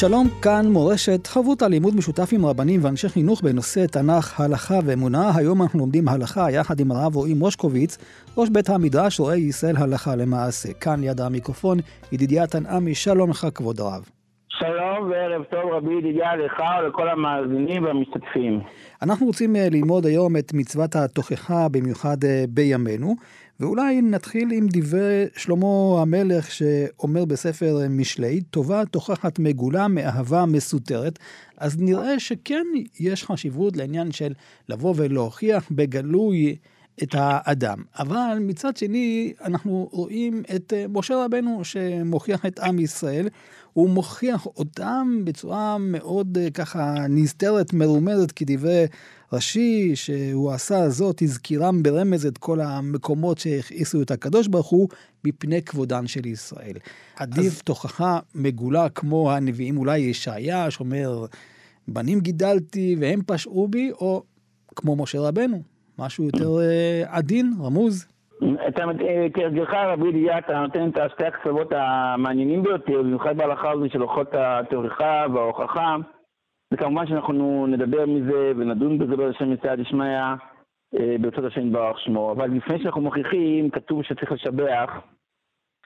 שלום, כאן מורשת, חבות על לימוד משותף עם רבנים ואנשי חינוך בנושא תנ"ך, הלכה ואמונה. היום אנחנו לומדים הלכה יחד עם הרב רועי מושקוביץ, ראש בית המדרש רואה ישראל הלכה למעשה. כאן ליד המיקרופון, ידידיה תנעמי, שלום לך כבוד הרב. שלום וערב טוב רבי ידידיה לך ולכל המאזינים והמשתתפים. אנחנו רוצים אה, ללמוד היום את מצוות התוכחה, במיוחד אה, בימינו, ואולי נתחיל עם דברי שלמה המלך שאומר בספר משלי, טובה תוכחת מגולה מאהבה מסותרת. אז נראה שכן יש חשיבות לעניין של לבוא ולהוכיח בגלוי את האדם. אבל מצד שני, אנחנו רואים את אה, משה רבנו שמוכיח את עם ישראל, הוא מוכיח אותם בצורה מאוד אה, ככה נסתרת, מרומזת, כדברי רש"י, שהוא עשה זאת, הזכירם ברמז את כל המקומות שהכעיסו את הקדוש ברוך הוא, מפני כבודן של ישראל. עדיף אז... תוכחה מגולה כמו הנביאים, אולי ישעיה, שאומר, בנים גידלתי והם פשעו בי, או כמו משה רבנו, משהו יותר אה, עדין, רמוז. אתה, כהרגלך רבי ידיעה, אתה נותן את שתי הקצוות המעניינים ביותר, במיוחד בהלכה הזו של אורחות הטרחה וההוכחה. וכמובן שאנחנו נדבר מזה ונדון בזה בשם מצד דשמיא אה, ברצות השם יתברך שמו. אבל לפני שאנחנו מוכיחים, כתוב שצריך לשבח.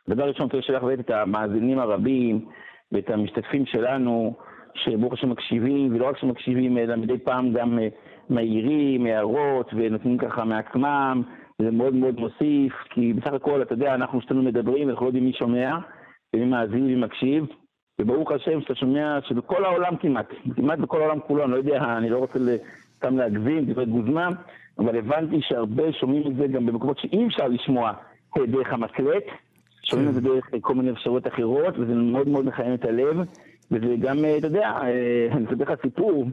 דבר ראשון, צריך לשבח את המאזינים הרבים ואת המשתתפים שלנו, שברוך השם מקשיבים, ולא רק שמקשיבים, אלא מדי פעם גם אה, מעירים, הערות, ונותנים ככה מעצמם. זה מאוד מאוד מוסיף, כי בסך הכל, אתה יודע, אנחנו שתינו מדברים, אנחנו לא יודעים מי שומע, ומי מאזין ומי מקשיב, וברוך השם שאתה שומע שבכל העולם כמעט, כמעט בכל העולם כולו, אני לא יודע, אני לא רוצה סתם להגזים, דברי גוזמה, אבל הבנתי שהרבה שומעים את זה גם במקומות שאי אפשר לשמוע דרך המקלט, שומעים את זה דרך כל מיני אפשרויות אחרות, וזה מאוד מאוד מחיים את הלב, וזה גם, אתה יודע, אה, אני אספר לך סיפור,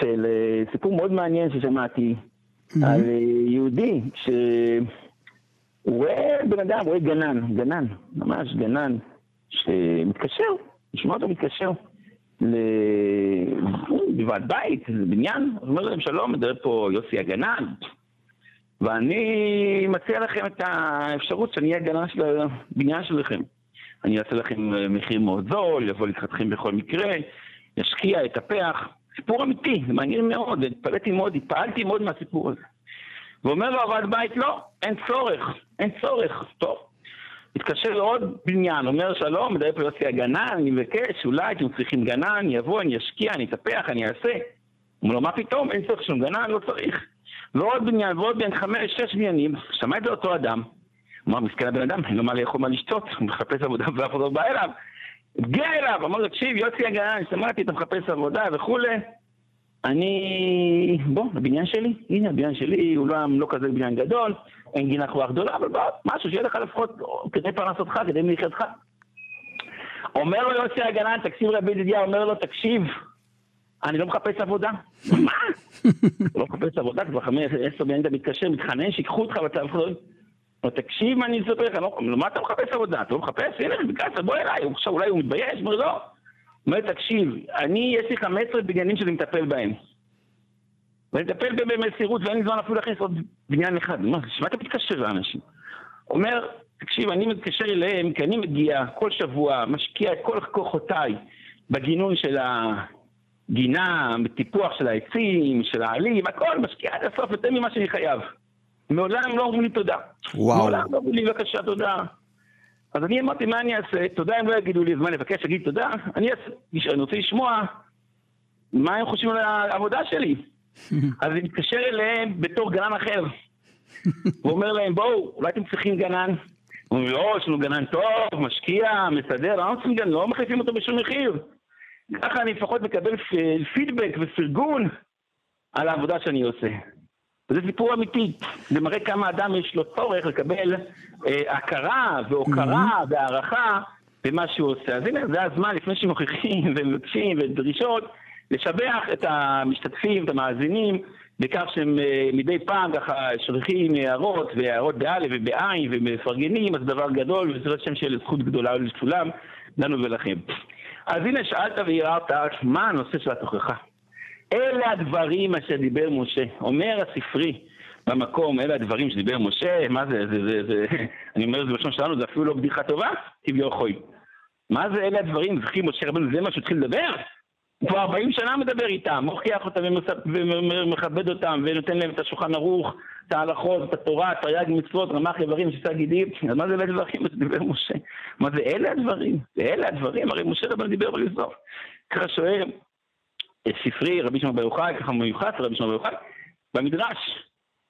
של אה, סיפור מאוד מעניין ששמעתי, mm-hmm. על אה, יהודי, שהוא רואה בן אדם, רואה גנן, גנן, ממש גנן, שמתקשר, נשמע אותו מתקשר לוועד בית, לבניין, אז אומר להם שלום, מדבר פה יוסי הגנן, ואני מציע לכם את האפשרות שאני אהיה הגנן של הבניין שלכם. אני אעשה לכם מחיר מאוד זול, יבוא לקראתכם בכל מקרה, ישקיע, יטפח. סיפור אמיתי, זה מעניין מאוד, התפלאתי מאוד, התפעלתי מאוד מהסיפור הזה. ואומר לו הוועד בית, לא, אין צורך, אין צורך. טוב, התקשר לעוד בניין, אומר שלום, מדבר פה יוסי הגנן, אני מבקש, אולי אתם צריכים גנן, יבוא, אני אשקיע, אני אטפח, אני אעשה. אומר לו, מה פתאום, אין צורך שום גנן, לא צריך. ועוד בניין, ועוד בניין, חמש, שש בניינים, שמע את זה אותו אדם. אמר, מסכן הבן אדם, אין לו מה לאכול, מה לשתות, הוא מחפש עבודה ואף אחד לא בא אליו. הגיע אליו, אמר לו, תקשיב, יוסי הגנן, שמעתי, אתה מחפש עבודה וכולי. אני, בוא, הבניין שלי, הנה הבניין שלי, הוא לא, לא כזה בניין גדול, אין גינה כבר גדולה, אבל בוא, משהו שיהיה לך לפחות כדי פרנסתך, כדי מחייתך. אומר לו יוסי הגנן, תקשיב רבי ידידיה, אומר לו, תקשיב, אני לא מחפש עבודה. מה? לא מחפש עבודה, כבר חמש, עשר בניינים אתה מתקשר, מתחנן, שיקחו אותך ואתה... תקשיב מה אני אספר לך, לא, מה אתה מחפש עבודה? אתה לא מחפש? הנה, ביקשת, בוא אליי. עכשיו אולי הוא מתבייש? אומר, לא. אומר, תקשיב, אני, יש לי 15 בניינים שאני מטפל בהם. ואני מטפל בהם במסירות, ואין לי זמן אפילו להכניס עוד בניין אחד. מה, שמע אתה מתקשר לאנשים? אומר, תקשיב, אני מתקשר אליהם כי אני מגיע כל שבוע, משקיע את כל כוחותיי בגינון של הגינה, בטיפוח של העצים, של העלים, הכל, משקיע עד הסוף יותר ממה שאני חייב. מעולם לא אומרים לי תודה. וואו. מעולם לא אומרים לי בבקשה תודה. אז אני אמרתי, מה אני אעשה? תודה הם לא יגידו לי, אז מה לבקש להגיד תודה? אני, אני רוצה לשמוע מה הם חושבים על העבודה שלי. אז אני מתקשר אליהם בתור גנן אחר. ואומר להם, בואו, אולי אתם צריכים גנן? אומרים, לא, יש לנו גנן טוב, משקיע, מסדר, לא צריכים גנן, לא מחליפים אותו בשום מחיר. ככה אני לפחות מקבל פידבק ופרגון על העבודה שאני עושה. וזה סיפור אמיתי, זה מראה כמה אדם יש לו צורך לקבל אה, הכרה והוקרה mm-hmm. והערכה במה שהוא עושה. אז הנה, זה הזמן לפני שמוכיחים ומבקשים ודרישות, לשבח את המשתתפים, את המאזינים, בכך שהם אה, מדי פעם ככה שולחים הערות, והערות באלף ובעין ומפרגנים, אז דבר גדול, וזה שם של זכות גדולה לכולם, לנו ולכם. אז הנה שאלת והערת מה הנושא של התוכחה. אלה הדברים אשר דיבר משה. אומר הספרי במקום, אלה הדברים שדיבר משה, מה זה, זה, זה, זה, אני אומר את זה בלשון שלנו, זה אפילו לא בדיחה טובה, כביכול. מה זה אלה הדברים, זכי משה רבנו, זה מה שהוא התחיל לדבר? הוא כבר 40 שנה מדבר איתם, מוכיח אותם ומכבד אותם, ונותן להם את השולחן ערוך, את ההלכות, את התורה, תרי"ג מצוות, רמ"ח איברים, שישה גידים. אז מה זה אלה הדברים שדיבר משה? מה זה אלה הדברים? אלה הדברים, הרי משה רבנו דיבר בלזור. ככה שואל ספרי רבי שמעון בר יוחאי, ככה מיוחס רבי שמעון בר יוחאי, במדרש.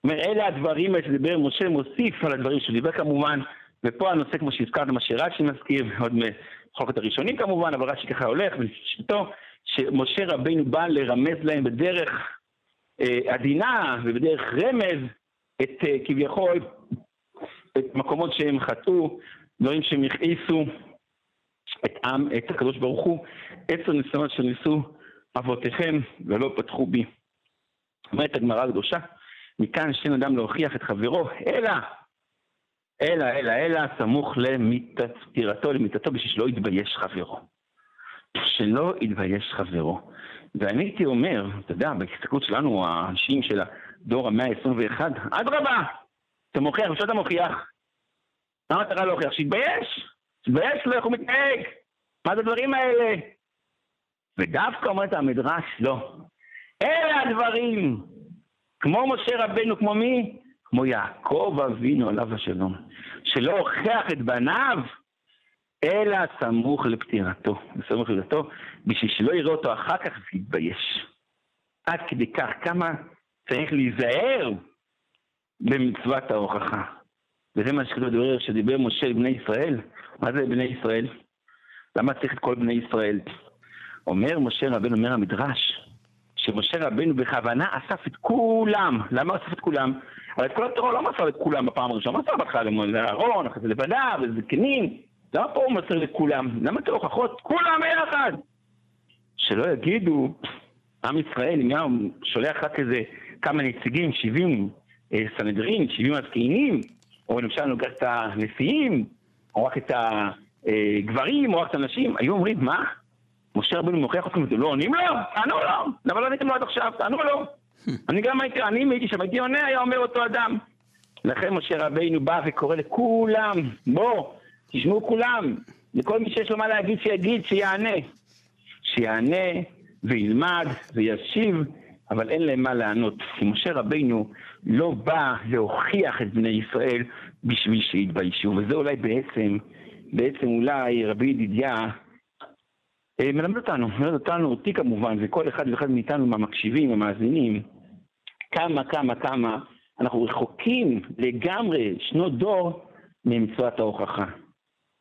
אומר, אלה הדברים שדיבר משה, מוסיף על הדברים שהוא דיבר כמובן, ופה הנושא, כמו שהזכרת, מה שרש"י מזכיר, עוד מחלוקת הראשונים כמובן, אבל רש"י ככה הולך, ולשיטתו, שמשה רבינו בא לרמז להם בדרך אה, עדינה ובדרך רמז את אה, כביכול, את מקומות שהם חטאו, דברים שהם הכעיסו את עם, את הקדוש ברוך הוא, עשר ניסיונות שניסו אבותיכם ולא פתחו בי. אומרת הגמרא הקדושה, מכאן שאין אדם להוכיח את חברו, אלא, אלא, אלא, אלא, סמוך למיתתו, למיתתו, בשביל שלא יתבייש חברו. שלא יתבייש חברו. ואני הייתי אומר, אתה יודע, בהסתכלות שלנו, האנשים של הדור המאה ה-21, אדרבה, אתה מוכיח, ושאתה אתה מוכיח? אתה רע להוכיח? שיתבייש, שיתבייש לו איך הוא מתנהג. מה זה הדברים האלה? ודווקא אומרת המדרש, לא. אלה הדברים, כמו משה רבנו, כמו מי? כמו יעקב אבינו עליו השלום, שלא הוכיח את בניו, אלא סמוך לפטירתו, סמוך לפטירתו, בשביל שלא יראה אותו אחר כך ויתבייש. עד כדי כך כמה צריך להיזהר במצוות ההוכחה. וזה מה שכתוב בדבר שדיבר משה לבני ישראל. מה זה בני ישראל? למה צריך את כל בני ישראל? אומר משה רבנו, אומר המדרש, שמשה רבנו בכוונה אסף את כולם. למה אסף את כולם? הרי את כל התורה לא מסר את כולם בפעם הראשונה, מסר בהתחלה לאהרון, אחרי זה לבניו, לזקנים. למה פה הוא מסר לכולם? למה את ההוכחות? כולם ביחד! שלא יגידו, עם ישראל, אם היה שולח רק איזה כמה נציגים, 70 אה, סנהדרין, 70 הזקנים, או למשל נוגע את הנשיאים, או רק את הגברים, או רק את הנשים, היו אומרים, מה? משה רבנו מוכיח אתכם, אתם לא עונים לו? תענו לו. למה לא עניתם לו עד עכשיו? תענו לו. אני גם הייתי, אני הייתי שם, הייתי עונה, היה אומר אותו אדם. לכן משה רבינו בא וקורא לכולם, בוא, תשמעו כולם, לכל מי שיש לו מה להגיד, שיגיד, שיענה. שיענה וילמד וישיב, אבל אין להם מה לענות. כי משה רבינו לא בא להוכיח את בני ישראל בשביל שיתביישו, וזה אולי בעצם, בעצם אולי רבי ידידיה מלמד אותנו, מלמד אותנו, אותי כמובן, וכל אחד ואחד מאיתנו, מהמקשיבים, המאזינים, כמה, כמה, כמה, אנחנו רחוקים לגמרי, שנות דור, ממצוות ההוכחה.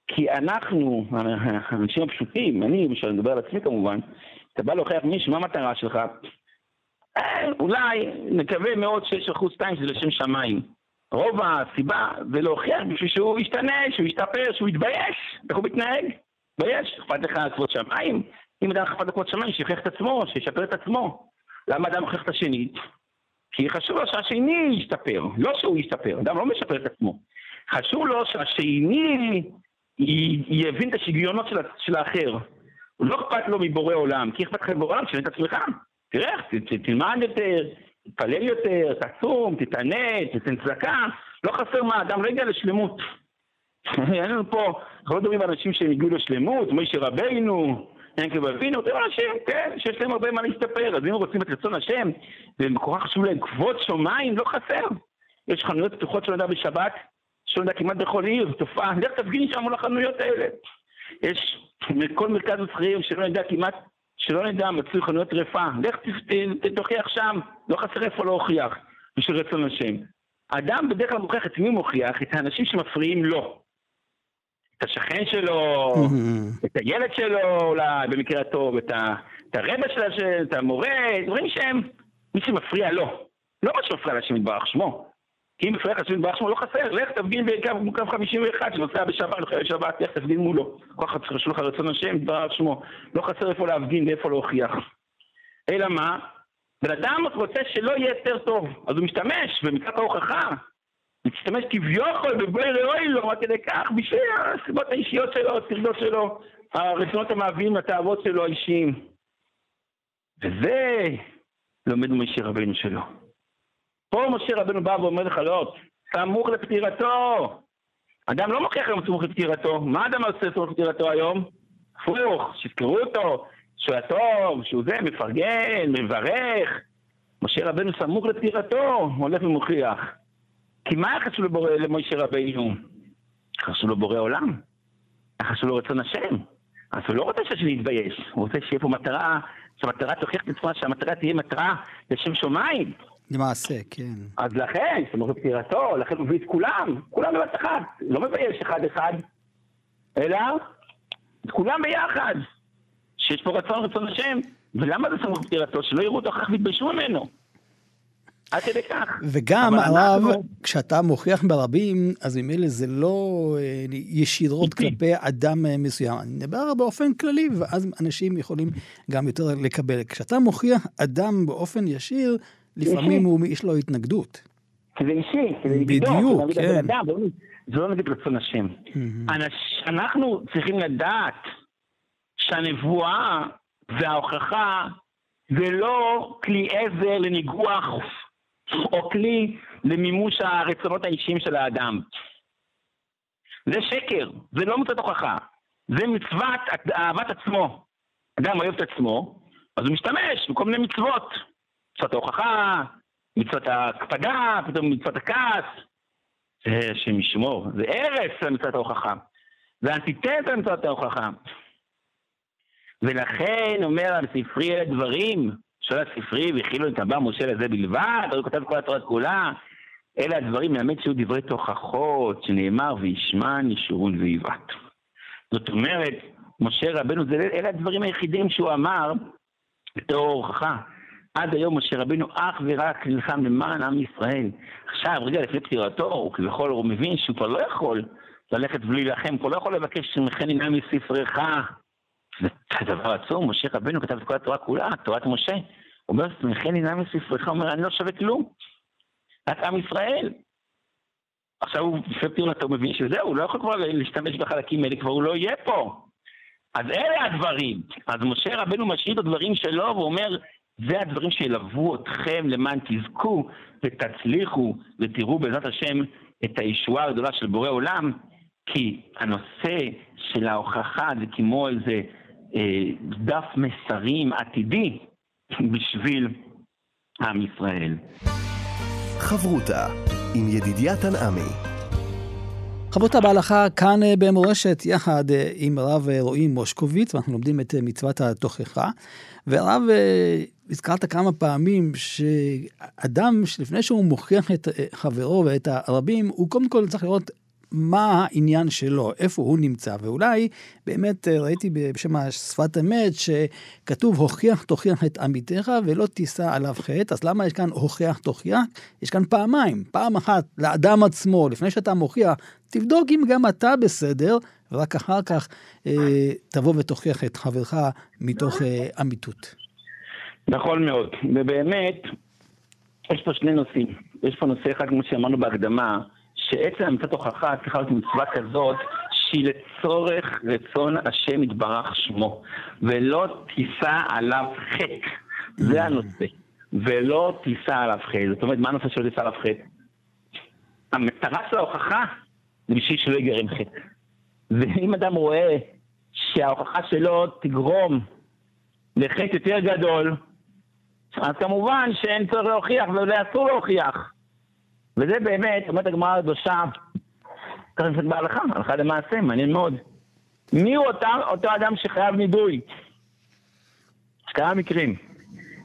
כי אנחנו, האנשים הפשוטים, אני למשל, מדבר על עצמי כמובן, אתה בא להוכיח מישהו, מה המטרה שלך? אה, אולי, נקווה מאוד שיש אחוז שתיים שזה לשם שמיים. רוב הסיבה זה להוכיח בשביל שהוא ישתנה, שהוא ישתפר, שהוא יתבייש, איך הוא מתנהג. מתבייש, אכפת לך כבוד שמיים? אם אדם אכפת לכבוד שמיים, שיוכיח את עצמו, שישפר את עצמו. למה אדם הוכיח את השני? כי חשוב לו שהשני ישתפר, לא שהוא ישתפר, אדם לא משפר את עצמו. חשוב לו שהשני יבין את השוויונות של, של האחר. הוא לא אכפת לו מבורא עולם, כי אכפת לך מבורא עולם, תשנה את עצמך. תראה, תלמד יותר, תתפלל יותר, תצום, תתענה, תתן צדקה. לא חסר מה, אדם לא יגיע לשלמות. אין לנו פה, אנחנו לא מדברים על אנשים שהם הגיעו לשלמות, מוישה רבינו, ינקב אבינו, אתם אנשים, כן, שיש להם הרבה מה להסתפר, אז אם רוצים את רצון השם, ומקורה חשוב להם כבוד שמיים, לא חסר. יש חנויות פתוחות של בשבת, אדם כמעט בכל עיר, תופעה, לך תפגין שם מול החנויות האלה. יש כל מרכז מסחרי שלא נדע כמעט, שלא נדע, מצוי חנויות טרפה, לך תוכיח שם, לא חסר איפה להוכיח, בשביל רצון השם. אדם בדרך כלל מוכיח את מי מוכיח? את האנשים שמפריעים לו. את השכן שלו, את הילד שלו אולי, במקרה הטוב, את, ה, את הרבה של את המורה, דברים שהם, מי שמפריע לו. לא מה שמפריע לשם יתברך שמו. כי אם מפריע לך שבן שמו לא חסר, לך תפגין בקו 51 שנוסע בשבת, לחיי שבת, לך תפגין מולו. כל אחד חשוב לך רצון השם, דבר שמו. לא חסר איפה להפגין ואיפה להוכיח. אלא מה? בן אדם רוצה שלא יהיה יותר טוב, אז הוא משתמש במצוות ההוכחה. משתמש כביכול בבואי ראוי לו, עד כדי כך, בשביל הסיבות האישיות שלו, הטרדות שלו, הרצונות המאוויים, התאוות שלו האישיים. וזה לומד משה רבנו שלו. פה משה רבנו בא ואומר לך, לא, סמוך לפטירתו. אדם לא מוכיח היום סמוך לפטירתו. מה אדם עושה סמוך לפטירתו היום? הפוך, שיזכרו אותו, שהוא טוב, שהוא זה, מפרגן, מברך. משה רבנו סמוך לפטירתו, הולך ומוכיח. כי מה היה חשוב לבורא, למשה רבינו? חשוב לו בורא עולם. חשוב לו רצון השם. אז הוא לא רוצה שנתבייש, הוא רוצה שיהיה פה מטרה, שהמטרה תוכיח את עצמה, שהמטרה תהיה מטרה לשם שמיים. למעשה, כן. אז לכן, זאת אומרת, פטירתו, לכן הוא מביא את כולם, כולם בבת אחת. לא מבייש אחד-אחד, אלא את כולם ביחד. שיש פה רצון רצון השם. ולמה זה סמוך פטירתו? שלא יראו אותו אחר כך ויתביישו ממנו. עד כדי כך. וגם, הרב, אנחנו... כשאתה מוכיח ברבים, אז ממילא זה לא אה, ישירות כלפי אדם אה, מסוים. אני מדבר באופן כללי, ואז אנשים יכולים גם יותר לקבל. כשאתה מוכיח אדם באופן ישיר, לפעמים הוא, יש לו התנגדות. זה אישי, זה בדיוק, כן. זה לא נגד רצון השם. אנחנו צריכים לדעת שהנבואה וההוכחה זה לא כלי עזר לניגוח או כלי למימוש הרצונות האישיים של האדם. זה שקר, זה לא מצוות הוכחה. זה מצוות אהבת עצמו. אדם אוהב את עצמו, אז הוא משתמש בכל מיני מצוות. מצוות ההוכחה, מצוות ההקפדה, פתאום מצוות הכעס. זה השם ישמור, זה הרס למצוות ההוכחה. זה אנטיתזה למצוות ההוכחה. ולכן אומר על ספרי אלה דברים, שואל הספרי והכילו את הבא משה לזה בלבד, הוא כותב כל התורה כולה. אלה הדברים מלמד שהיו דברי תוכחות, שנאמר וישמן ישורון ויבעט. זאת אומרת, משה רבנו, זה, אלה הדברים היחידים שהוא אמר בתור הוכחה. עד היום משה רבינו אך ורק נלחם למען עם ישראל. עכשיו, רגע לפני פטירתו, הוא כביכול הוא מבין שהוא כבר לא יכול ללכת ולהילחם, הוא כבר לא יכול לבקש שמכן ינאה מספרך. זה דבר עצום, משה רבינו כתב את כל התורה כולה, תורת משה. הוא אומר, שמכן ינאה מספרך, הוא אומר, אני לא שווה כלום. רק עם ישראל. עכשיו הוא לפני פטירתו מבין שזהו, הוא לא יכול כבר להשתמש בחלקים האלה, כבר הוא לא יהיה פה. אז אלה הדברים. אז משה רבנו משאיר את הדברים שלו ואומר, זה הדברים שילוו אתכם למען תזכו ותצליחו ותראו בעזרת השם את הישועה הגדולה של בורא עולם, כי הנושא של ההוכחה זה כמו איזה דף מסרים עתידי בשביל עם ישראל. חברותה עם ידידיה תנעמי חברותה בהלכה כאן אה, במורשת, יחד אה, עם הרב אה, רועי מושקוביץ, ואנחנו לומדים את מצוות התוכחה. והרב, הזכרת כמה פעמים שאדם, לפני שהוא מוכיח את חברו ואת הרבים, הוא קודם כל צריך לראות מה העניין שלו, איפה הוא נמצא, ואולי באמת אה, ראיתי בשם השפת אמת שכתוב הוכיח תוכיח את עמיתך ולא תישא עליו חטא, אז למה יש כאן הוכיח תוכיח? יש כאן פעמיים, פעם אחת לאדם עצמו, לפני שאתה מוכיח, תבדוק אם גם אתה בסדר, ורק אחר כך אה, תבוא ותוכיח את חברך מתוך אה, אמיתות. נכון מאוד, ובאמת, יש פה שני נושאים. יש פה נושא אחד, כמו שאמרנו בהקדמה, שעצם אמיתת הוכחה צריכה להיות מצווה כזאת שהיא לצורך רצון השם יתברך שמו, ולא תישא עליו חטא. זה הנושא. ולא תישא עליו חטא. זאת אומרת, מה הנושא שלא תישא עליו חטא? המטרה של ההוכחה זה בשביל שלא ייגרם חטא. ואם אדם רואה שההוכחה שלו תגרום לחטא יותר גדול, אז כמובן שאין צורך להוכיח ואולי אסור להוכיח. וזה באמת, אומרת הגמרא הקדושה, ככה נמצאת בהלכה, הלכה למעשה, מעניין מאוד. מי הוא אותה, אותו אדם שחייב נידוי? יש כמה מקרים.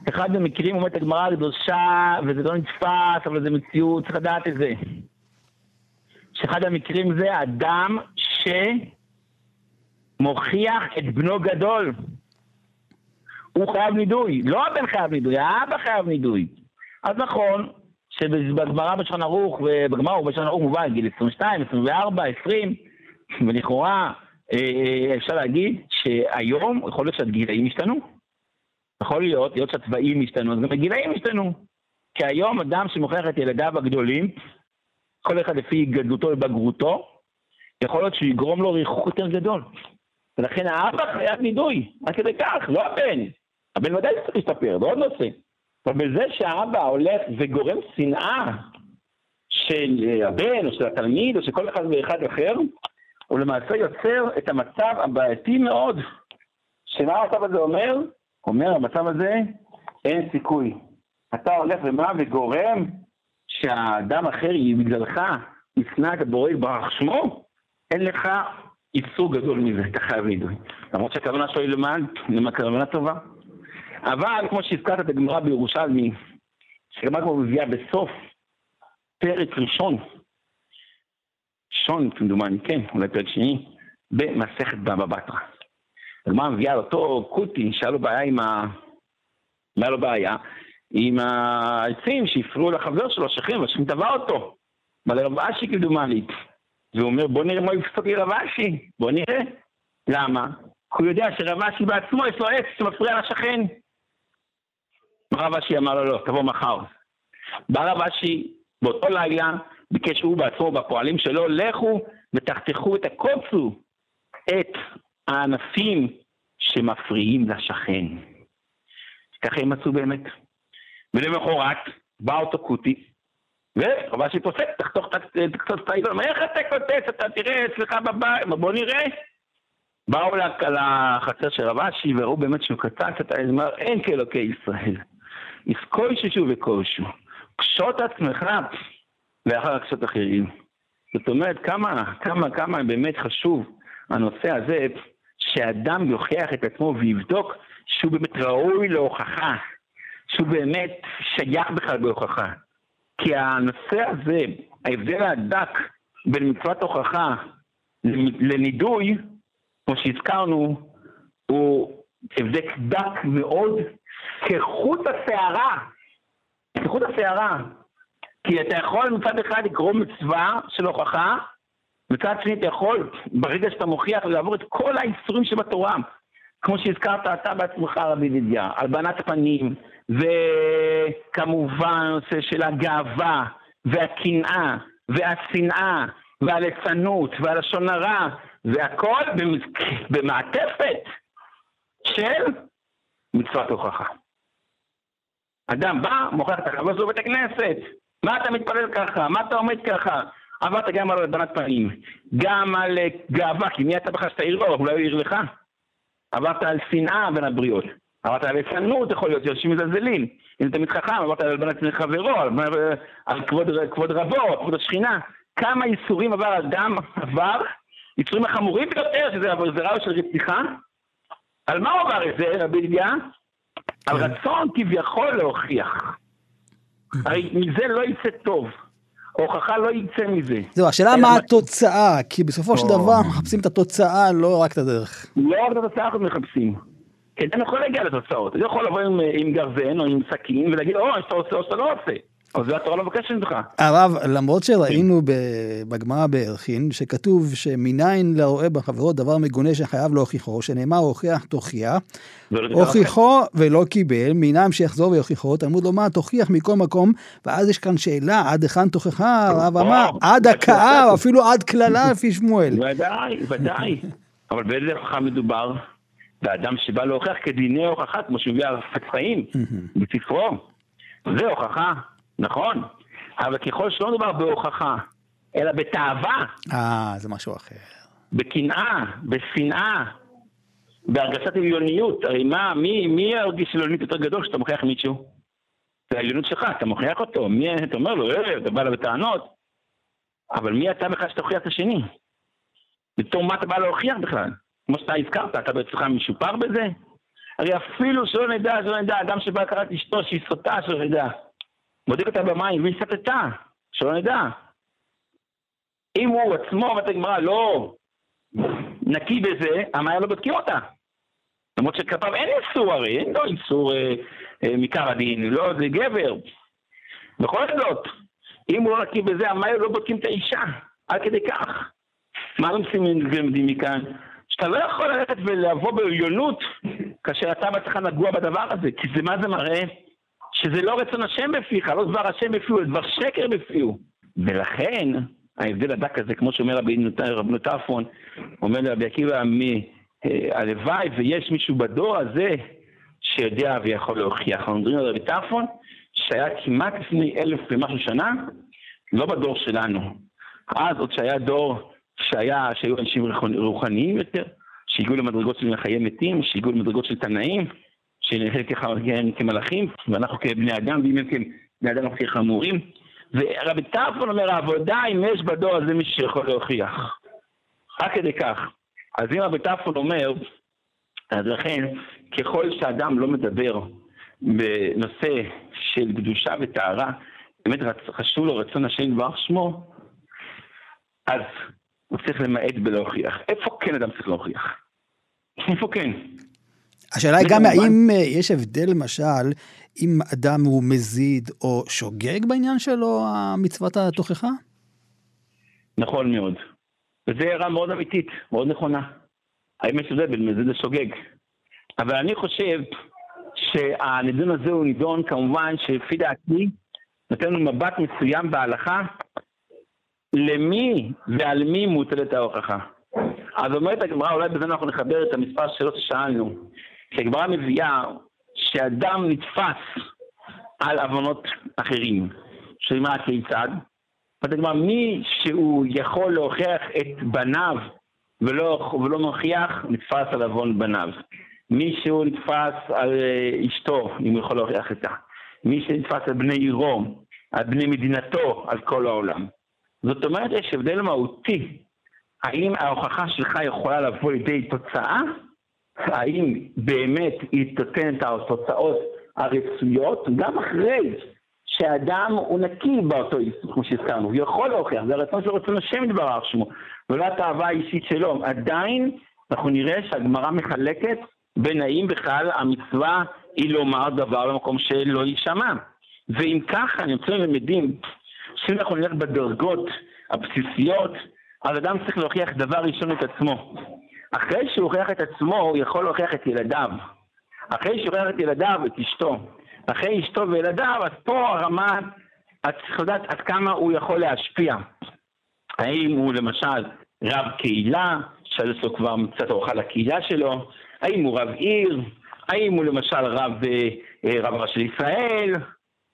אחד המקרים אומרת הגמרא הקדושה, וזה לא נתפס, אבל זה מציאות, צריך לדעת את זה. שאחד המקרים זה אדם שמוכיח את בנו גדול. הוא חייב נידוי, לא הבן חייב נידוי, האבא חייב נידוי. אז נכון, שבגמרא בשולחן ערוך, ובגמרא בשולחן ערוך מובא גיל 22, 24, 20, ולכאורה אה, אה, אפשר להגיד שהיום יכול להיות שהגילאים השתנו. יכול להיות, להיות שהצבעים השתנו, אז גם הגילאים השתנו. כי היום אדם שמוכיח את ילדיו הגדולים, כל אחד לפי גדלותו ובגרותו, יכול להיות שהוא יגרום לו ריחוק יותר גדול. ולכן האבא חייב נידוי, עד כדי כך, לא הבן. הבן ודאי צריך להשתפר, זה עוד נושא. אבל בזה שהאבא הולך וגורם שנאה של הבן או של התלמיד או של כל אחד ואחד אחר, הוא למעשה יוצר את המצב הבעייתי מאוד. שמה המצב הזה אומר? אומר המצב הזה, אין סיכוי. אתה הולך ומה וגורם שהאדם אחר בגללך ישנא את הבורא יתברך שמו, אין לך איסור גדול מזה, אתה חייב לידוי. למרות שהכוונה שלו היא למען, כוונה טובה. אבל כמו שהזכרת את הגמרא בירושלמי, שגמרא כבר מביאה בסוף פרק ראשון, ראשון כמדומני, כן, אולי פרק שני, במסכת בבא בתרא. הגמרא מביאה על אותו קוטי שהיה לו בעיה עם ה... היה לו בעיה? עם העצים שהפריעו לחבר שלו, השכן, והשכן תבע אותו. אבל רב אשי כמדומני. והוא אומר, בוא נראה מה יפסוק לי רב אשי, בוא נראה. למה? כי הוא יודע שרב אשי בעצמו יש לו עץ שמפריע לשכן. רב אשי אמר לו, לא, תבוא מחר. בא רב אשי באותו לילה, ביקש הוא בעצמו, בפועלים שלו, לכו ותחתכו את הקוצו, את הענפים שמפריעים לשכן. ככה הם מצאו באמת. ולמחרת בא אותו קוטי, ורב אשי פוסק, תחתוך את העיתון, איך אתה קוטץ, אתה תראה אצלך בבית, בוא נראה. באו לחצר של רב אשי וראו באמת שהוא קצץ את האזמר, אין כאלוקי ישראל. יסקוישו וקושו. קשוט עצמך ואחר קשות אחרים. זאת אומרת, כמה, כמה, כמה באמת חשוב הנושא הזה, שאדם יוכיח את עצמו ויבדוק שהוא באמת ראוי להוכחה, שהוא באמת שייך בכלל בהוכחה. כי הנושא הזה, ההבדל הדק בין מצוות הוכחה לנידוי, כמו שהזכרנו, הוא הבדק דק מאוד כחוט השערה. כחוט השערה. כי אתה יכול מצד אחד לגרום מצווה של הוכחה, מצד שני אתה יכול, ברגע שאתה מוכיח, לעבור את כל האיסורים שבתורה. כמו שהזכרת אתה בעצמך, רבי ידידיה, הלבנת פנים, וכמובן הנושא של הגאווה, והקנאה, והשנאה, והליצנות, והלשון הרע, והכל במעטפת של מצוות הוכחה. אדם בא, מוכר את החבר שלו בבית הכנסת. מה אתה מתפלל ככה? מה אתה עומד ככה? עברת גם על הלבנת פנים, גם על אה, גאווה, כי מי אתה בכלל שתעיר לו? אולי הוא יעיר לך. עברת על שנאה בין הבריות. עברת על עצנות, יכול להיות, שאנשים מזלזלים. אם אתה מתחכם, עברת על הלבנת פני חברו, על כבוד, כבוד רבו, כבוד השכינה. כמה איסורים עבר אדם עבר, איסורים החמורים ביותר, שזה זרע של רציחה. על מה הוא עבר את זה, רבי ידיעה? על כן. רצון כביכול להוכיח. הרי מזה לא יצא טוב. הוכחה לא יצא מזה. זהו, השאלה מה התוצאה, כי בסופו של דבר מחפשים את התוצאה, לא רק את הדרך. לא רק את התוצאה אנחנו מחפשים. כי אתה יכול להגיע לתוצאות. אתה יכול לבוא עם גרזן או עם סכין ולהגיד, או, שאתה עושה או שאתה לא עושה. אז זה התורה לא מבקשת ממך. הרב, למרות שראינו בגמרא בערכין, שכתוב שמניין לרואה בחברו דבר מגונה שחייב להוכיחו, שנאמר הוכיח תוכיח, הוכיחו ולא קיבל, מינם שיחזור ויוכיחו, תלמוד לומר תוכיח מכל מקום, ואז יש כאן שאלה, עד היכן תוכחה, הרב אמר, עד הכאה, אפילו עד קללה לפי שמואל. ודאי, ודאי. אבל באיזה הוכחה מדובר? באדם שבא להוכיח כדיני הוכחה, כמו שהוא מביא על חיים בספרו. זה הוכחה. נכון, אבל ככל שלא מדובר בהוכחה, אלא בתאווה. אה, זה משהו אחר. בקנאה, בשנאה, בהרגשת עליוניות. הרי מה, מי, מי ירגיש עליונית יותר גדול כשאתה מוכיח מישהו? זה העליונות שלך, אתה מוכיח אותו, מי, אתה אומר לו, אה, אתה בא אליו בטענות, אבל מי אתה בכלל שתוכיח את השני? בתור מה אתה בא להוכיח בכלל? כמו שאתה הזכרת, אתה בעצמך משופר בזה? הרי אפילו שלא נדע, שלא נדע, אדם שבא לקראת אשתו שהיא סוטה, שלא נדע. בודק אותה במים והיא סטתה, שלא נדע. אם הוא עצמו, אומרת הגמרא, לא נקי בזה, המים לא בודקים אותה. למרות שכלפיו אין איסור הרי, אין לו איסור אה, אה, מכר הדין, לא, זה גבר. בכל זאת, אם הוא לא נקי בזה, המים לא בודקים את האישה, עד כדי כך. מה לומדים מכאן? שאתה לא יכול ללכת ולבוא בעליונות כאשר אתה בעצמך נגוע בדבר הזה, כי זה מה זה מראה? שזה לא רצון השם בפיך, לא דבר השם בפיהו, דבר שקר בפיהו. ולכן, ההבדל הדק הזה, כמו שאומר רבי נוטפון, אומר לרבי עקיבא, אה, הלוואי ויש מישהו בדור הזה שיודע ויכול להוכיח. אנחנו מדברים על רבי טרפון, שהיה כמעט לפני אלף ומשהו שנה, לא בדור שלנו. אז עוד שהיה דור שהיה, שהיו אנשים רוחניים יותר, שהגיעו למדרגות של חיי מתים, שהגיעו למדרגות של תנאים, שנראה כמלאכים, ואנחנו כבני אדם, ואם הם כבני אדם אנחנו כחמורים. ורבי טרפון אומר, העבודה אם יש בדור הזה מי שיכול להוכיח. רק כדי כך. אז אם רבי טרפון אומר, אז לכן, ככל שאדם לא מדבר בנושא של קדושה וטהרה, באמת חשוב לו רצון השם יתברך שמו, אז הוא צריך למעט בלהוכיח. איפה כן אדם צריך להוכיח? איפה כן? השאלה היא גם האם אה, יש הבדל למשל אם אדם הוא מזיד או שוגג בעניין שלו, המצוות התוכחה? נכון מאוד. וזו הערה מאוד אמיתית, מאוד נכונה. האם יש הבדל בין מזיד לשוגג? אבל אני חושב שהנידון הזה הוא נידון כמובן שלפי דעתי נותן לנו מבט מסוים בהלכה למי ועל מי מוטלת ההוכחה. אז אומרת הגמרא, אולי בזה אנחנו נחבר את המספר שאלות ששאלנו. כי הגמרא מביאה שאדם נתפס על עוונות אחרים. שאומרת כיצד? אומרת הגמרא, מי שהוא יכול להוכיח את בניו ולא, ולא מוכיח, נתפס על עוון בניו. מי שהוא נתפס על אה, אשתו, אם הוא יכול להוכיח את זה. מי שנתפס על בני עירו, על בני מדינתו, על כל העולם. זאת אומרת, יש הבדל מהותי. האם ההוכחה שלך יכולה לבוא לידי תוצאה? האם באמת היא תיתן את התוצאות הרצויות, גם אחרי שאדם הוא נקי באותו איסור, כמו שהזכרנו, הוא יכול להוכיח, זה הרצון של רצון השם יתברך שמו, ולא התאווה האישית שלו. עדיין אנחנו נראה שהגמרא מחלקת בין האם בכלל המצווה היא לומר דבר במקום שלא יישמע. ואם ככה, אני רוצה למדים, שאם אנחנו נלך בדרגות הבסיסיות, אז אדם צריך להוכיח דבר ראשון את עצמו. אחרי שהוא הוכיח את עצמו, הוא יכול להוכיח את ילדיו. אחרי שהוא הוכיח את ילדיו, את אשתו. אחרי אשתו וילדיו, אז פה הרמה, את צריכה לדעת עד כמה הוא יכול להשפיע. האם הוא למשל רב קהילה, שעל לו כבר קצת אורחה לקהילה שלו, האם הוא רב עיר, האם הוא למשל רב, אה, אה, רב ראשי ישראל,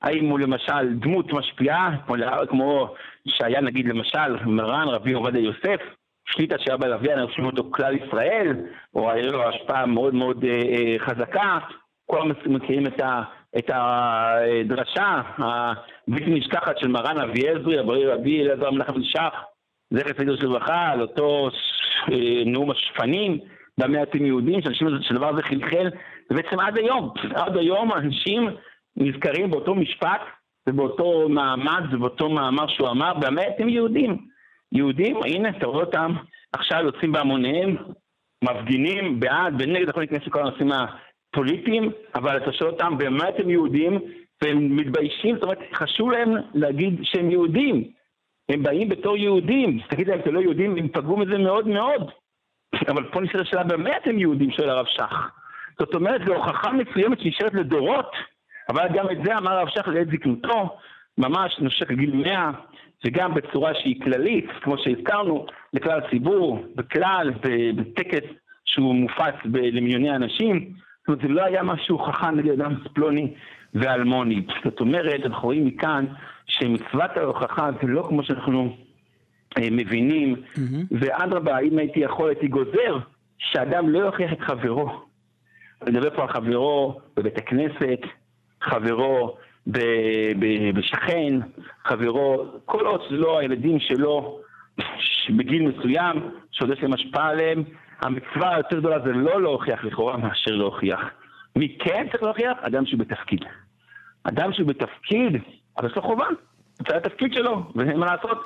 האם הוא למשל דמות משפיעה, כמו, כמו שהיה נגיד למשל מרן רבי עובדיה יוסף, שליטה שהיה בלוויין, אנחנו שומעים אותו כלל ישראל, או היה לו השפעה מאוד מאוד אה, אה, חזקה, כולם מכירים את, ה, את הדרשה הבלתי נשכחת של מרן אבי עזרי, רבי אלעזר מנחם שח, זכר צדיק של ברכה, על אותו אה, נאום השפנים במעטים יהודים, שאנשים, שהדבר הזה חלחל, ובעצם עד היום, עד היום אנשים נזכרים באותו משפט ובאותו מעמד ובאותו מאמר שהוא אמר, באמת הם יהודים. יהודים, הנה, אתה רואה אותם עכשיו יוצאים בהמוניהם, מפגינים בעד ונגד, יכול להיכנס לכל הנושאים הפוליטיים, אבל אתה שואל אותם, באמת הם יהודים, והם מתביישים, זאת אומרת, חשוב להם להגיד שהם יהודים. הם באים בתור יהודים, תגיד להם, אתם לא יהודים, הם פגעו מזה מאוד מאוד. אבל פה נשאלת השאלה, באמת הם יהודים, שואל הרב שך. זאת אומרת, זו הוכחה מסוימת שנשארת לדורות, אבל גם את זה אמר הרב שך לעת זקנותו, ממש נושק לגיל מאה, וגם בצורה שהיא כללית, כמו שהזכרנו, לכלל הציבור, בכלל, בטקס שהוא מופץ למיליוני אנשים. זאת אומרת, זה לא היה משהו חכם נגד אדם פלוני ואלמוני. זאת אומרת, אנחנו רואים מכאן שמצוות ההוכחה זה לא כמו שאנחנו אה, מבינים, mm-hmm. ואדרבה, אם הייתי יכול, הייתי גוזר שאדם לא יוכיח את חברו. אני מדבר פה על חברו בבית הכנסת, חברו בשכן, חברו, כל עוד זה לא הילדים שלו בגיל מסוים, שעוד יש להם השפעה עליהם, המצווה היותר גדולה זה לא להוכיח לכאורה מאשר להוכיח. מי כן צריך להוכיח? אדם שהוא בתפקיד. אדם שהוא בתפקיד, אבל יש לו חובה, זה התפקיד שלו, ואין מה לעשות.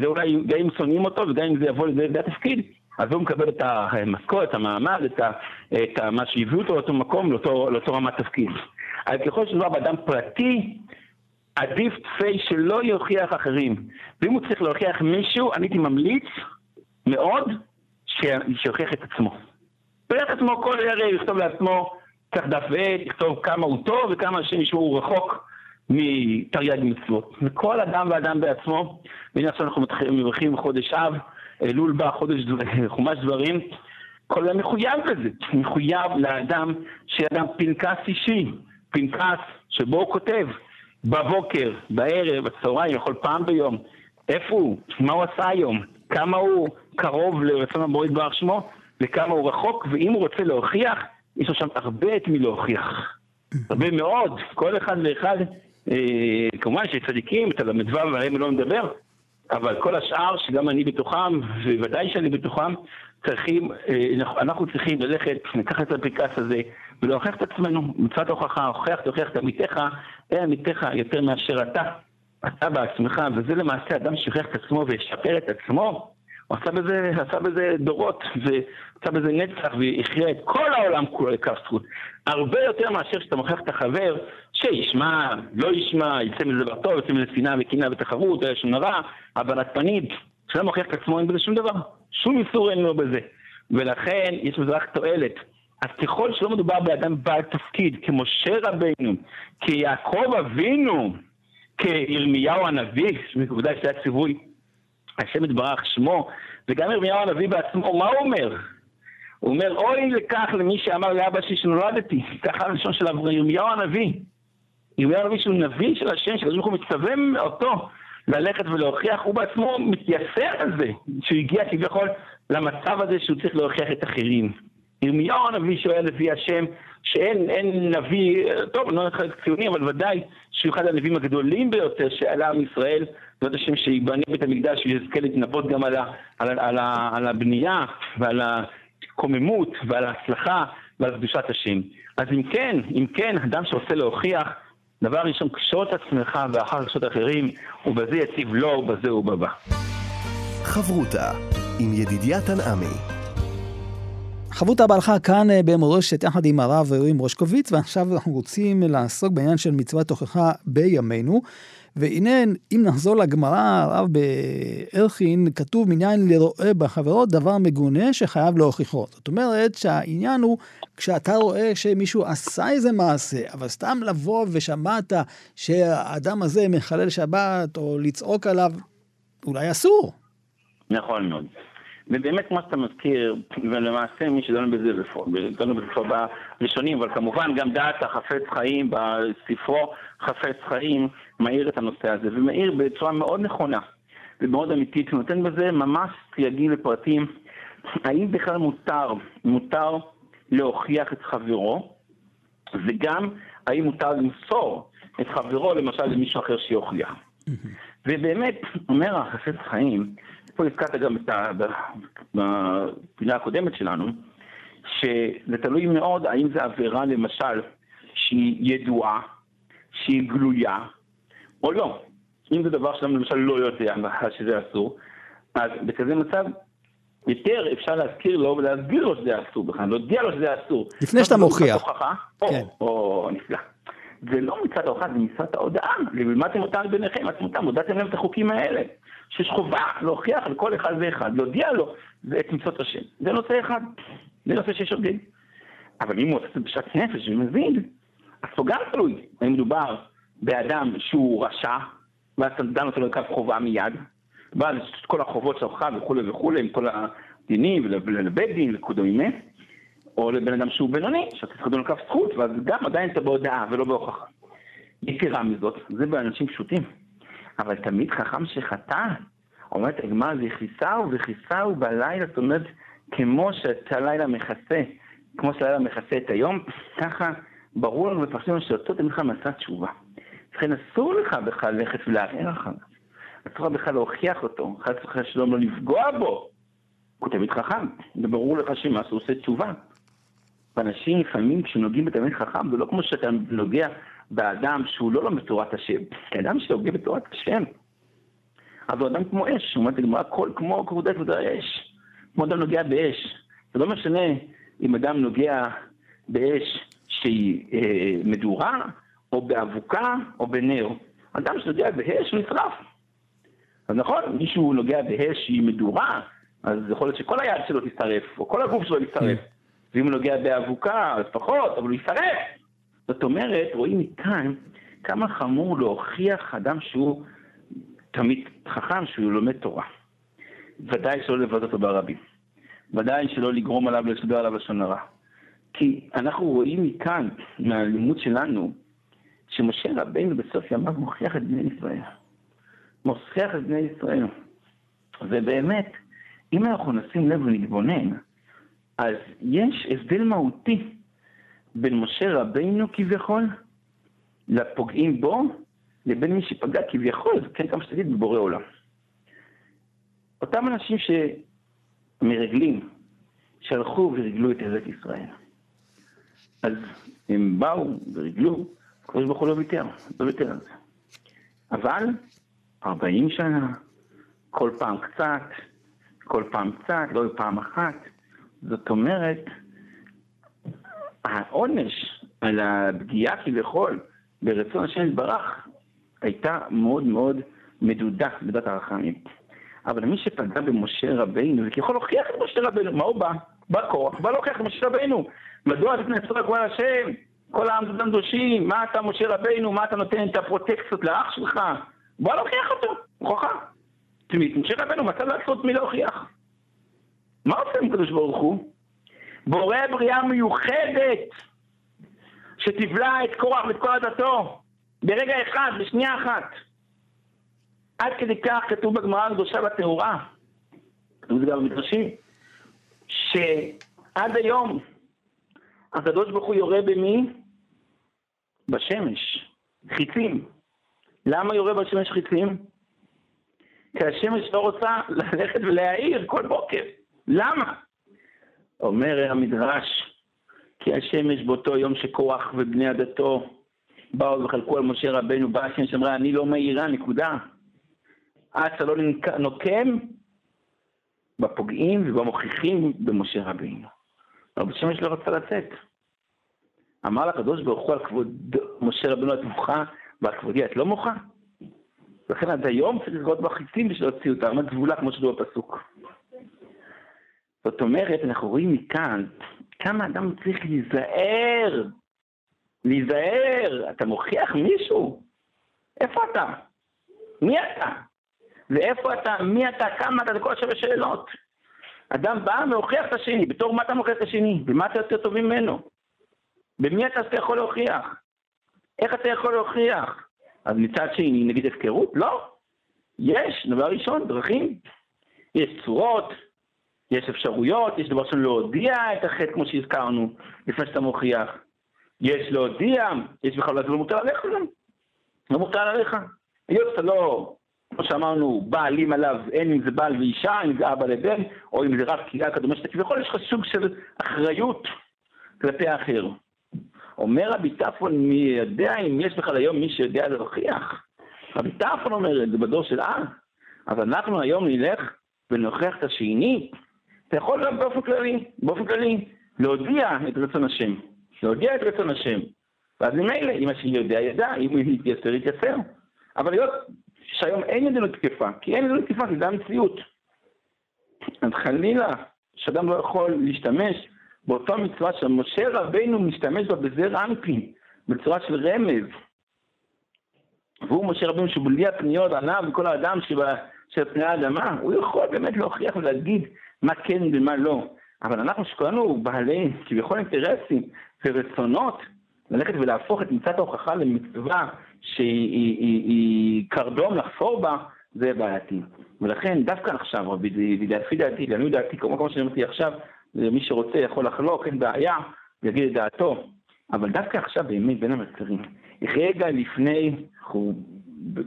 זה אולי, גם אם שונאים אותו וגם אם זה יבוא לידי התפקיד, אז הוא מקבל את המשכורת, את המעמד, את, ה, את ה, מה שהביאו אותו לאותו מקום, לאותו, לאותו רמת תפקיד. אבל ככל שמדובר באדם פרטי, עדיף תפי שלא יוכיח אחרים. ואם הוא צריך להוכיח מישהו, אני הייתי ממליץ מאוד שיוכיח את עצמו. יוכיח את עצמו כל ערב, יכתוב לעצמו, קח דף ועט, יכתוב כמה הוא טוב וכמה השם ישמעו רחוק מתרי"ג מצוות. וכל אדם ואדם בעצמו, והנה עכשיו אנחנו מברכים חודש אב, אלול בא, חודש חומש דברים, כל אדם מחויב לזה, מחויב לאדם שאדם פנקס אישי, פנקס שבו הוא כותב בבוקר, בערב, בצהריים, יכול פעם ביום, איפה הוא, מה הוא עשה היום, כמה הוא קרוב לרצון הבורא יתברך שמו, וכמה הוא רחוק, ואם הוא רוצה להוכיח, יש לו שם הרבה את מי להוכיח. הרבה מאוד, כל אחד ואחד, אה, כמובן שיש צדיקים, את הל"ו ועליהם לא מדבר, אבל כל השאר, שגם אני בתוכם, וודאי שאני בתוכם, צריכים, אה, אנחנו צריכים ללכת, לקחת את הפנקס הזה ולהוכיח את עצמנו. מצוות ההוכחה, הוכח תוכיח את עמיתך, אין עמיתך יותר מאשר אתה, אתה בעצמך, וזה למעשה אדם שיוכיח את עצמו וישפר את עצמו. הוא עשה בזה, עשה בזה דורות, ועשה בזה נצח, והכריע את כל העולם כולו לכף זכות. הרבה יותר מאשר שאתה מוכיח את החבר, שישמע, לא ישמע, יצא מזה דבר טוב, יצא מזה שנאה וקנאה ותחרות, היה שום הרע, הבנת פנית. כשאדם מוכיח את עצמו אין בזה שום דבר, שום איסור אין לו בזה. ולכן יש בזה רק תועלת. אז ככל שלא מדובר באדם בעל תפקיד, כמשה רבינו, כיעקב אבינו, כירמיהו הנביא, שבוודאי שזה היה ציווי השם יתברך שמו, וגם ירמיהו הנביא בעצמו, מה הוא אומר? הוא אומר, אוי לכך למי שאמר לאבא שלי שנולדתי, ככה הלשון של ירמיהו הנביא. ירמיהו הנביא שהוא נביא של השם, שקדוש ברוך הוא מצווה אותו ללכת ולהוכיח, הוא בעצמו מתייסר על זה, שהוא הגיע כביכול למצב הזה שהוא צריך להוכיח את אחרים. ירמיהו הנביא שואל לפי השם, שאין נביא, טוב, לא יודע ציוני, אבל ודאי שהוא אחד הנביאים הגדולים ביותר שעלה עם ישראל, בעזרת השם שיבנה בית המקדש ויזכה להתנבות גם על, ה, על, על, ה, על הבנייה ועל הקוממות ועל ההצלחה ועל קדושת השם. אז אם כן, אם כן, אדם שרוצה להוכיח, דבר ראשון, קשור את עצמך ואחר קשור את האחרים, ובזה יציב לו ובזה ובבא. חברותה עם ידידיה תנעמי חברותה בהלכה כאן אה, במורשת יחד עם הרב אלוהים רושקוביץ, ועכשיו אנחנו רוצים לעסוק בעניין של מצוות תוכחה בימינו. והנה, אם נחזור לגמרא, הרב בערכין, כתוב מניין לרואה בחברות דבר מגונה שחייב להוכיחו. זאת אומרת שהעניין הוא, כשאתה רואה שמישהו עשה איזה מעשה, אבל סתם לבוא ושמעת שהאדם הזה מחלל שבת, או לצעוק עליו, אולי אסור. נכון מאוד. ובאמת, כמו שאתה מזכיר, ולמעשה מי שדנו בזה, דנו בזה כבר בראשונים, אבל כמובן גם דעת החפץ חיים בספרו חפץ חיים, מאיר את הנושא הזה, ומאיר בצורה מאוד נכונה ומאוד אמיתית, הוא נותן בזה ממש סייגים ופרטים, האם בכלל מותר, מותר להוכיח את חברו, וגם האם מותר למסור את חברו למשל למישהו אחר שיוכיח. ובאמת, אומר החפץ חיים, פה הזכרת גם בפינה הקודמת שלנו, שזה תלוי מאוד האם זו עבירה למשל שהיא ידועה, שהיא גלויה, או לא. אם זה דבר שאדם למשל לא יודע שזה אסור, אז בכזה מצב יותר אפשר להזכיר לו ולהסביר לו שזה אסור בכלל, להודיע לו שזה אסור. לפני שאתה מוכיח. כן. או, נפלא. זה לא מצד ההוכחה, זה מצד ההודעה. לימדתם אותם ביניכם, אתם אותם, הודעתם להם את החוקים האלה. שיש חובה להוכיח לכל אחד ואחד, להודיע לו את מצוות השם. זה נושא אחד, זה נושא שיש הוגן. אבל אם הוא עושה את זה בשעת נפש ומבין, אז פה גם תלוי, האם מדובר באדם שהוא רשע, ואז אתה דן אותו לקו חובה מיד, ואז את כל החובות של ההוכחה וכולי וכולי, עם כל הדינים, ולבית דין וכדומה, או לבן אדם שהוא בינוני, שאתה צריך לדון לקו זכות, ואז גם עדיין אתה בהודעה ולא בהוכחה. יתרה מזאת, זה באנשים פשוטים. אבל תמיד חכם שחטא, אומרת הגמרא, וכיסהו וכיסהו בלילה, זאת אומרת, כמו שהלילה מכסה, כמו שהלילה מכסה את היום, ככה ברור לנו בפרשנות שאותו תמיד לך מסע תשובה. לכן אסור לך בכלל ללכת ולערער אחריו. אסור לך בכלל להוכיח אותו, חס ושלום לא לפגוע בו. הוא תמיד חכם, וברור לך שמה שהוא עושה תשובה. ואנשים לפעמים כשנוגעים בתלמיד חכם, זה לא כמו שאתה נוגע באדם שהוא לא לומד תורת השם, כי אדם שנוגע בתורת השם, אז הוא אדם כמו אש, הוא אומר בגמרא, כמו כבודת ודאי אש, כמו אדם נוגע באש. זה לא משנה אם אדם נוגע באש שהיא אה, מדורה, או באבוקה, או בנר. אדם שנוגע באש נשרף. אז נכון, מישהו נוגע באש שהיא מדורה, אז יכול להיות שכל היד שלו תשרף, או כל הגוף שלו ישרף. ואם הוא נוגע באבוקה, אז פחות, אבל הוא ישרף. זאת אומרת, רואים מכאן כמה חמור להוכיח אדם שהוא תמיד חכם, שהוא לומד תורה. ודאי שלא לבזות אותו ברבים. ודאי שלא לגרום עליו לשדר עליו לשון הרע. כי אנחנו רואים מכאן, מהלימוד שלנו, שמשה רבינו בסוף ימיו מוכיח את בני ישראל. מוכיח את בני ישראל. ובאמת, אם אנחנו נשים לב ונתבונן, אז יש הבדל מהותי בין משה רבינו כביכול לפוגעים בו, לבין מי שפגע כביכול, כן כמה שתגיד, בבורא עולם. אותם אנשים שמרגלים, שהלכו ורגלו את ארץ ישראל. אז הם באו ורגלו, הקדוש ברוך הוא לא ויתר, לא ויתר על זה. אבל 40 שנה, כל פעם קצת, כל פעם קצת, לא פעם אחת. זאת אומרת, העונש על הפגיעה כביכול ברצון השם יתברך הייתה מאוד מאוד מדודה בדת הרחמים. אבל מי שפגע במשה רבינו, וכביכול הוכיח את משה רבינו, מה הוא בא? בא כוח, בא להוכיח את משה רבינו. מדוע צורך כל השם? כל העם זודם דושים, מה אתה משה רבינו, מה אתה נותן את הפרוטקציות לאח שלך? בוא להוכיח אותו, הוכחה. תמיד, משה רבנו מצא לעשות מי להוכיח. מה עושה עם הקדוש ברוך הוא? בורא בריאה מיוחדת שתבלע את קורח ואת כל עדתו ברגע אחד, בשנייה אחת. עד כדי כך כתוב בגמרא הקדושה והטהורה, כתוב זה גם במדרשים, שעד היום הקדוש ברוך הוא יורה במי? בשמש, חיצים. למה יורה בשמש חיצים? כי השמש לא רוצה ללכת ולהעיר כל בוקר. למה? אומר המדרש, כי השמש באותו יום שקורח ובני עדתו באו וחלקו על משה רבנו, באה השמש אמרה, אני לא מאירה, נקודה. אצה לא נוקם בפוגעים ובמוכיחים במשה רבינו. אבל השמש לא רצה לצאת. אמר לקדוש ברוך הוא על כבוד משה רבינו את מוחה ועל כבודי את לא מוחה? לכן עד היום צריך לראות בחיצים בשביל להוציא עד גבולה כמו שדו בפסוק. זאת אומרת, אנחנו רואים מכאן כמה אדם צריך להיזהר, להיזהר, אתה מוכיח מישהו? איפה אתה? מי אתה? ואיפה אתה? מי אתה? כמה אתה? זה כל השווה שאלות. אדם בא ומוכיח את השני, בתור מה אתה מוכיח את השני? במה אתה יותר טוב ממנו? במי אתה יכול להוכיח? איך אתה יכול להוכיח? אז מצד שני, נגיד הפקרות? לא. יש, דבר ראשון, דרכים. יש צורות, יש אפשרויות, יש דבר ראשון להודיע את החטא כמו שהזכרנו, לפני שאתה מוכיח. יש להודיע, יש בכלל, לא מוטל עליך גם. לא מוטל עליך. היות שאתה לא, כמו שאמרנו, בעלים עליו, אין אם זה בעל ואישה, אם זה אבא לבן, או אם זה רק קהילה כדומה שאתה כביכול, יש לך סוג של אחריות כלפי האחר. אומר רבי טפון, מי יודע אם יש בכלל היום מי שיודע להוכיח? רבי טפון אומר את זה בדור של אז. אז אנחנו היום נלך ונוכיח את השני. אתה יכול באופן כללי, באופן כללי, להודיע את רצון השם. להודיע את רצון השם. ואז ממילא, אם השני יודע, ידע, אם הוא יתייסר, יתייסר. אבל להיות שהיום אין ידינו תקפה, כי אין ידינו תקפה, כי זה המציאות. אז חלילה, שאדם לא יכול להשתמש באותה מצווה שמשה רבינו משתמש בה בזר אנפין, בצורה של רמז. והוא משה רבינו שבלי הפניות עליו וכל האדם שבה, של פני האדמה, הוא יכול באמת להוכיח ולהגיד מה כן ומה לא. אבל אנחנו שכולנו בעלי כביכול אינטרסים ורצונות, ללכת ולהפוך את מצוות ההוכחה למצווה שהיא קרדום לחפור בה, זה בעייתי. ולכן דווקא עכשיו, לפי דעתי, לעניות דעתי, כמו שאני אמרתי עכשיו, מי שרוצה יכול לחלוק, אין בעיה, יגיד את דעתו. אבל דווקא עכשיו באמת בין המצרים, רגע לפני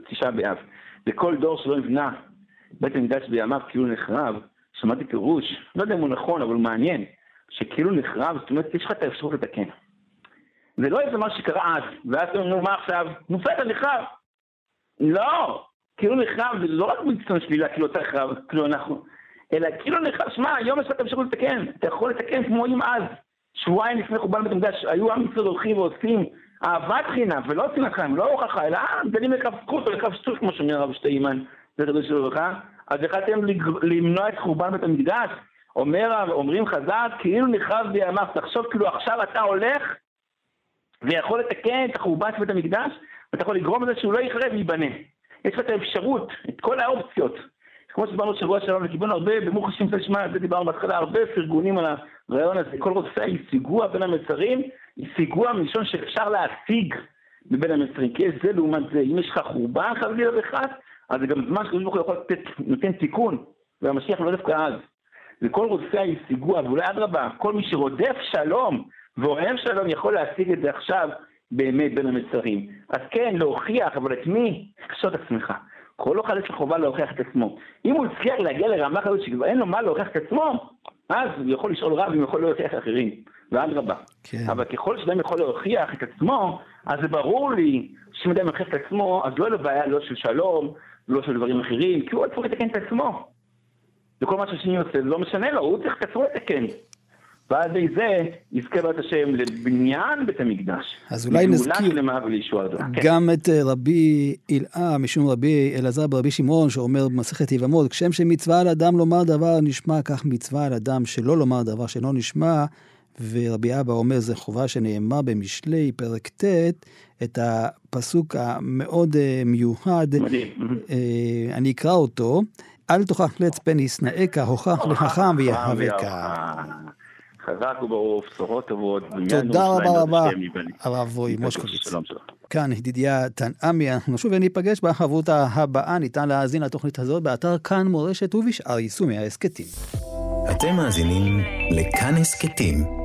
תשעה באב, וכל דור שלא נבנה בית המקדש בימיו כאילו נחרב, שמעתי פירוש, לא יודע אם הוא נכון, אבל הוא מעניין, שכאילו נחרב, זאת אומרת, יש לך את האפשרות לתקן. זה לא איזה משהו שקרה אז, ואז אתה אומר, מה עכשיו? נופל, אתה נחרב. לא, כאילו נחרב, זה לא רק בצטון שלילה, כאילו אתה נחרב, כאילו אנחנו, אלא כאילו נחרב, שמע, היום יש לך את האפשרות לתקן, אתה יכול לתקן כמו אם אז, שבועיים לפני חורבן בית המקדש, היו עם ישראל הולכים ועושים אהבת חינם, ולא שנאת חינם, לא הוכחה, אלא דנים לכף זכות או לכף שטות, כמו שאומר הרב שטיימן, זה קדוש לברכה, אז החלטתם למנוע את חורבן בית המקדש? אומר, אומרים חז"ל, כאילו נחרב בימיו, תחשוב כאילו עכשיו אתה הולך ויכול לתקן את החורבן של בית המקדש, ואתה יכול לגרום לזה שהוא לא יכרה וייבנה. יש לך את האפשרות, את כל האופציות. כמו שדיברנו שבוע שלנו, וקיבלנו הרבה, במוח השם תשמע, על זה דיברנו בהתחלה, הרבה פרגונים על הרעיון הזה. כל רודפי השיגוע בין המצרים, השיגוע מלשון שאפשר להשיג מבין המצרים. כי יש זה לעומת זה, אם יש לך חורבן חלילה וחס, אז זה גם זמן שקדוש ברוך הוא יכול לתת, נותן תיקון, והמשיח לא דווקא אז. וכל רודפי השיגוע, ואולי אדרבה, כל מי שרודף שלום ואוהב שלום יכול להשיג את זה עכשיו באמת בין המצרים. אז כן, להוכיח, אבל את מי? קשור את עצמך. כל אחד יש לו חובה להוכיח את עצמו. אם הוא הצליח להגיע לרמה כזאת שכבר אין לו מה להוכיח את עצמו, אז הוא יכול לשאול רב אם הוא יכול להוכיח אחרים, ואדרבה. כן. אבל ככל שאדם יכול להוכיח את עצמו, אז זה ברור לי שאם אדם יוכיח את עצמו, אז לא יהיה לו בעיה לא של שלום, לא של דברים אחרים, כי הוא צריך לתקן את עצמו. וכל מה שהשני עושה, זה לא משנה לו, הוא צריך את עצמו לתקן. ידי זה יזכה בת השם לבניין בית המקדש. אז אולי נזכיר כן. גם את אה, רבי אילאה, משום רבי אלעזר ברבי שמעון, שאומר במסכת יבמות, כשם שמצווה על אדם לומר דבר נשמע, כך מצווה על אדם שלא לומר דבר שאינו נשמע. ורבי אבא אומר, זה חובה שנאמר במשלי, פרק ט', את הפסוק המאוד אה, מיוחד. מדהים. אה, אני אקרא אותו. אל תוכח לץ פן ישנאך, הוכח לחכם ויהבך. חזק וברוך, בשורות טובות. תודה רבה רבה, הרב רועי מושקוביץ. כאן ידידיה תנעמי, אנחנו שוב ניפגש בחברותה הבאה, ניתן להאזין לתוכנית הזאת באתר כאן מורשת ובשאר יישומי ההסכתים. אתם מאזינים לכאן הסכתים,